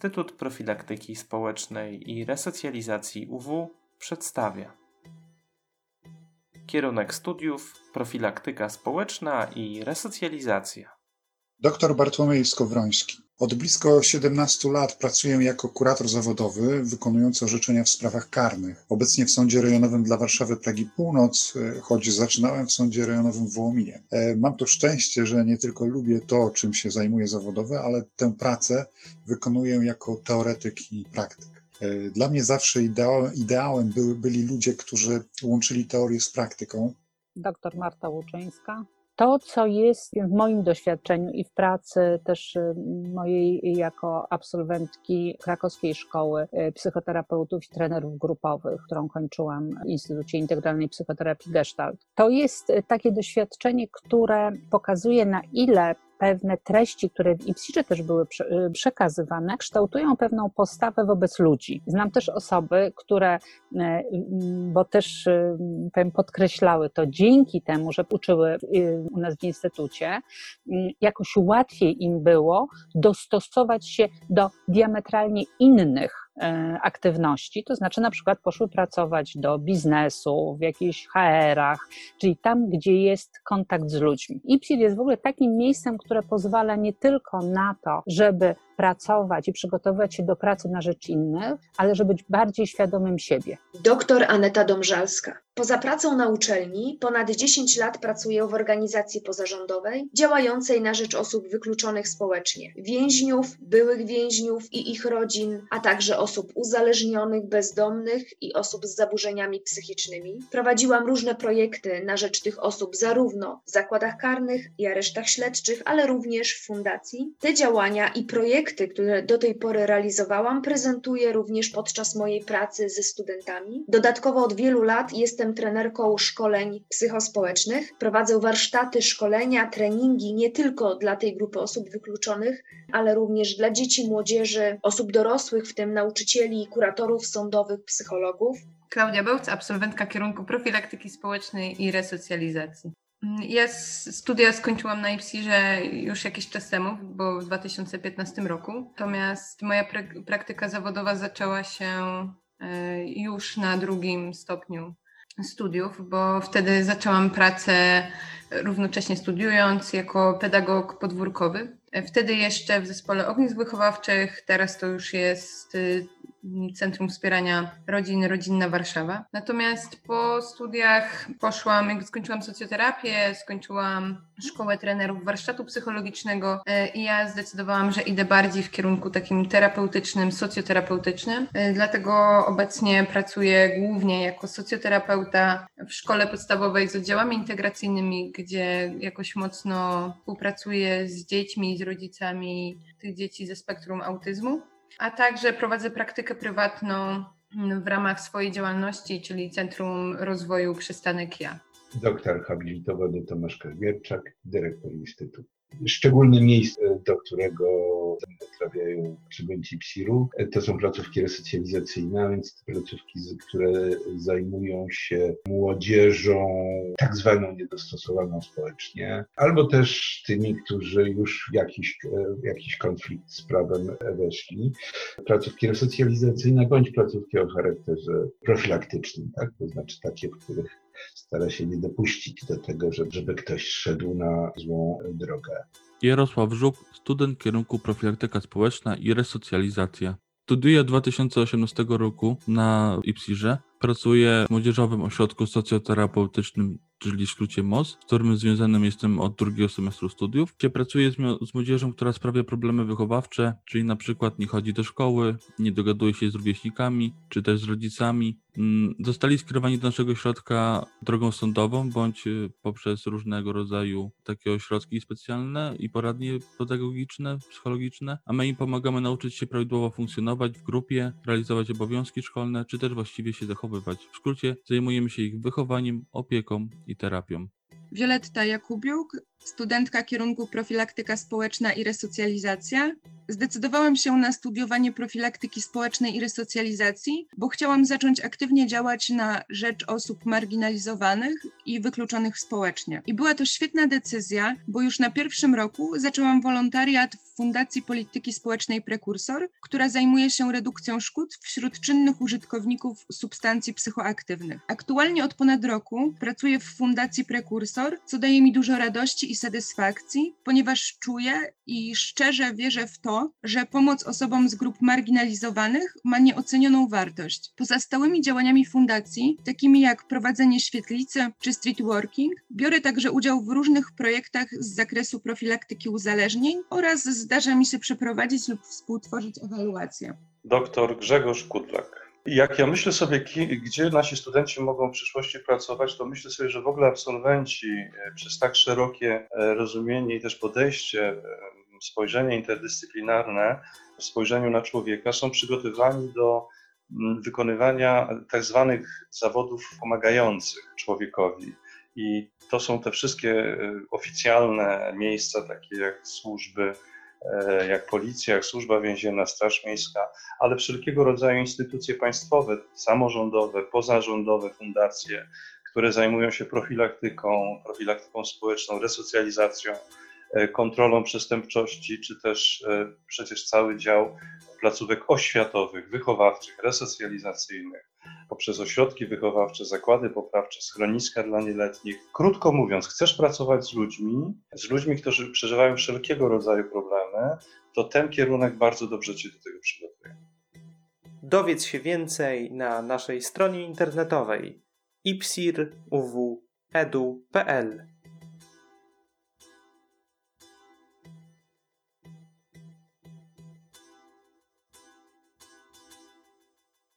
Instytut Profilaktyki Społecznej i Resocjalizacji UW przedstawia Kierunek studiów Profilaktyka Społeczna i Resocjalizacja. Dr Bartłomiej Skowroński. Od blisko 17 lat pracuję jako kurator zawodowy wykonujący orzeczenia w sprawach karnych. Obecnie w Sądzie Rejonowym dla Warszawy Pragi Północ, e, choć zaczynałem w Sądzie Rejonowym w Wołominie. E, mam to szczęście, że nie tylko lubię to, czym się zajmuję zawodowo, ale tę pracę wykonuję jako teoretyk i praktyk. E, dla mnie zawsze ideałem, były, byli ludzie, którzy łączyli teorię z praktyką. Doktor Marta Łuczyńska, to, co jest w moim doświadczeniu i w pracy też y, mojej jako absolwentki krakowskiej szkoły y, psychoterapeutów i trenerów grupowych, którą kończyłam w Instytucie Integralnej Psychoterapii Gestalt, to jest y, takie doświadczenie, które pokazuje na ile pewne treści, które w IPSIRze też były y, przekazywane, kształtują pewną postawę wobec ludzi. Znam też osoby, które, y, bo też y, powiem, podkreślały to dzięki temu, że uczyły u nas w instytucie, jakoś łatwiej im było dostosować się do diametralnie innych aktywności, to znaczy na przykład poszły pracować do biznesu, w jakichś HR-ach, czyli tam, gdzie jest kontakt z ludźmi. IPSID jest w ogóle takim miejscem, które pozwala nie tylko na to, żeby pracować i przygotowywać się do pracy na rzecz innych, ale żeby być bardziej świadomym siebie. Doktor Aneta Domżalska. Poza pracą na uczelni ponad 10 lat pracuję w organizacji pozarządowej działającej na rzecz osób wykluczonych społecznie, więźniów, byłych więźniów i ich rodzin, a także osób uzależnionych, bezdomnych i osób z zaburzeniami psychicznymi. Prowadziłam różne projekty na rzecz tych osób zarówno w zakładach karnych i aresztach śledczych, ale również w fundacji. Te działania i projekty, które do tej pory realizowałam, prezentuję również podczas mojej pracy ze studentami. Dodatkowo od wielu lat jestem trenerką szkoleń psychospołecznych. Prowadzę warsztaty, szkolenia, treningi nie tylko dla tej grupy osób wykluczonych, ale również dla dzieci, młodzieży, osób dorosłych, w tym nauczycieli, kuratorów sądowych, psychologów. Klaudia Bełc, absolwentka kierunku profilaktyki społecznej i resocjalizacji. Ja studia skończyłam na IPSI-że już jakiś czas temu, bo w 2015 roku. Natomiast moja praktyka zawodowa zaczęła się e, już na drugim stopniu studiów, bo wtedy zaczęłam pracę równocześnie studiując jako pedagog podwórkowy. Wtedy jeszcze w zespole ognisk wychowawczych, teraz to już jest y, Centrum Wspierania Rodzin, Rodzinna Warszawa. Natomiast po studiach poszłam, jak skończyłam socjoterapię, skończyłam szkołę trenerów warsztatu psychologicznego e, i ja zdecydowałam, że idę bardziej w kierunku takim terapeutycznym, socjoterapeutycznym. E, dlatego obecnie pracuję głównie jako socjoterapeuta w szkole podstawowej z oddziałami integracyjnymi, gdzie jakoś mocno współpracuję z dziećmi, z rodzicami tych dzieci ze spektrum autyzmu a także prowadzę praktykę prywatną w ramach swojej działalności, czyli Centrum Rozwoju Przystanek Ja. Doktor habilitowany Tomasz Kazmierczak, dyrektor Instytutu. Szczególne miejsce, do którego trafiają studenci PSIR-u, to są placówki resocjalizacyjne, a więc placówki, które zajmują się młodzieżą tak zwaną niedostosowaną społecznie, albo też tymi, którzy już jakiś, w jakiś konflikt z prawem weszli. Placówki resocjalizacyjne bądź placówki o charakterze profilaktycznym, tak? to znaczy takie, w których stara się nie dopuścić do tego, żeby ktoś szedł na złą drogę. Jarosław Żuk, student kierunku profilaktyka społeczna i resocjalizacja. Studiuje od 2018 roku na IPSIRze. Pracuje w Młodzieżowym Ośrodku Socjoterapeutycznym czyli w skrócie MOS, z którym związanym jestem od drugiego semestru studiów, gdzie pracuję z, z młodzieżą, która sprawia problemy wychowawcze, czyli na przykład nie chodzi do szkoły, nie dogaduje się z rówieśnikami, czy też z rodzicami. Mm, zostali skierowani do naszego ośrodka drogą sądową, bądź y, poprzez różnego rodzaju takie ośrodki specjalne i poradnie pedagogiczne, psychologiczne, a my im pomagamy nauczyć się prawidłowo funkcjonować w grupie, realizować obowiązki szkolne, czy też właściwie się zachowywać. W skrócie zajmujemy się ich wychowaniem, opieką i terapią. Violetta Jakubiuk, studentka kierunku profilaktyka społeczna i resocjalizacja. Zdecydowałam się na studiowanie profilaktyki społecznej i resocjalizacji, bo chciałam zacząć aktywnie działać na rzecz osób marginalizowanych i wykluczonych społecznie. I była to świetna decyzja, bo już na pierwszym roku zaczęłam wolontariat w Fundacji Polityki Społecznej Prekursor, która zajmuje się redukcją szkód wśród czynnych użytkowników substancji psychoaktywnych. Aktualnie od ponad roku pracuję w Fundacji Prekursor, co daje mi dużo radości i satysfakcji, ponieważ czuję i szczerze wierzę w to, że pomoc osobom z grup marginalizowanych ma nieocenioną wartość. Poza stałymi działaniami fundacji, takimi jak prowadzenie świetlicy czy street working, biorę także udział w różnych projektach z zakresu profilaktyki uzależnień oraz zdarza mi się przeprowadzić lub współtworzyć ewaluację. Doktor Grzegorz Kudlak. Jak ja myślę sobie, gdzie nasi studenci mogą w przyszłości pracować, to myślę sobie, że w ogóle absolwenci e, przez tak szerokie e, rozumienie i też podejście, e, spojrzenie interdyscyplinarne w spojrzeniu na człowieka są przygotowani do mm, wykonywania tak zwanych zawodów pomagających człowiekowi. I to są te wszystkie oficjalne miejsca, takie jak służby E, jak policja, jak służba więzienna, straż miejska, ale wszelkiego rodzaju instytucje państwowe, samorządowe, pozarządowe, fundacje, które zajmują się profilaktyką, profilaktyką społeczną, resocjalizacją, e, kontrolą przestępczości, czy też e, przecież cały dział placówek oświatowych, wychowawczych, resocjalizacyjnych, poprzez ośrodki wychowawcze, zakłady poprawcze, schroniska dla nieletnich. Krótko mówiąc, chcesz pracować z ludźmi, z ludźmi, którzy przeżywają wszelkiego rodzaju problemy, to ten kierunek bardzo dobrze Cię do tego przygotuje. Dowiedz się więcej na naszej stronie internetowej ipsir.uw.edu.pl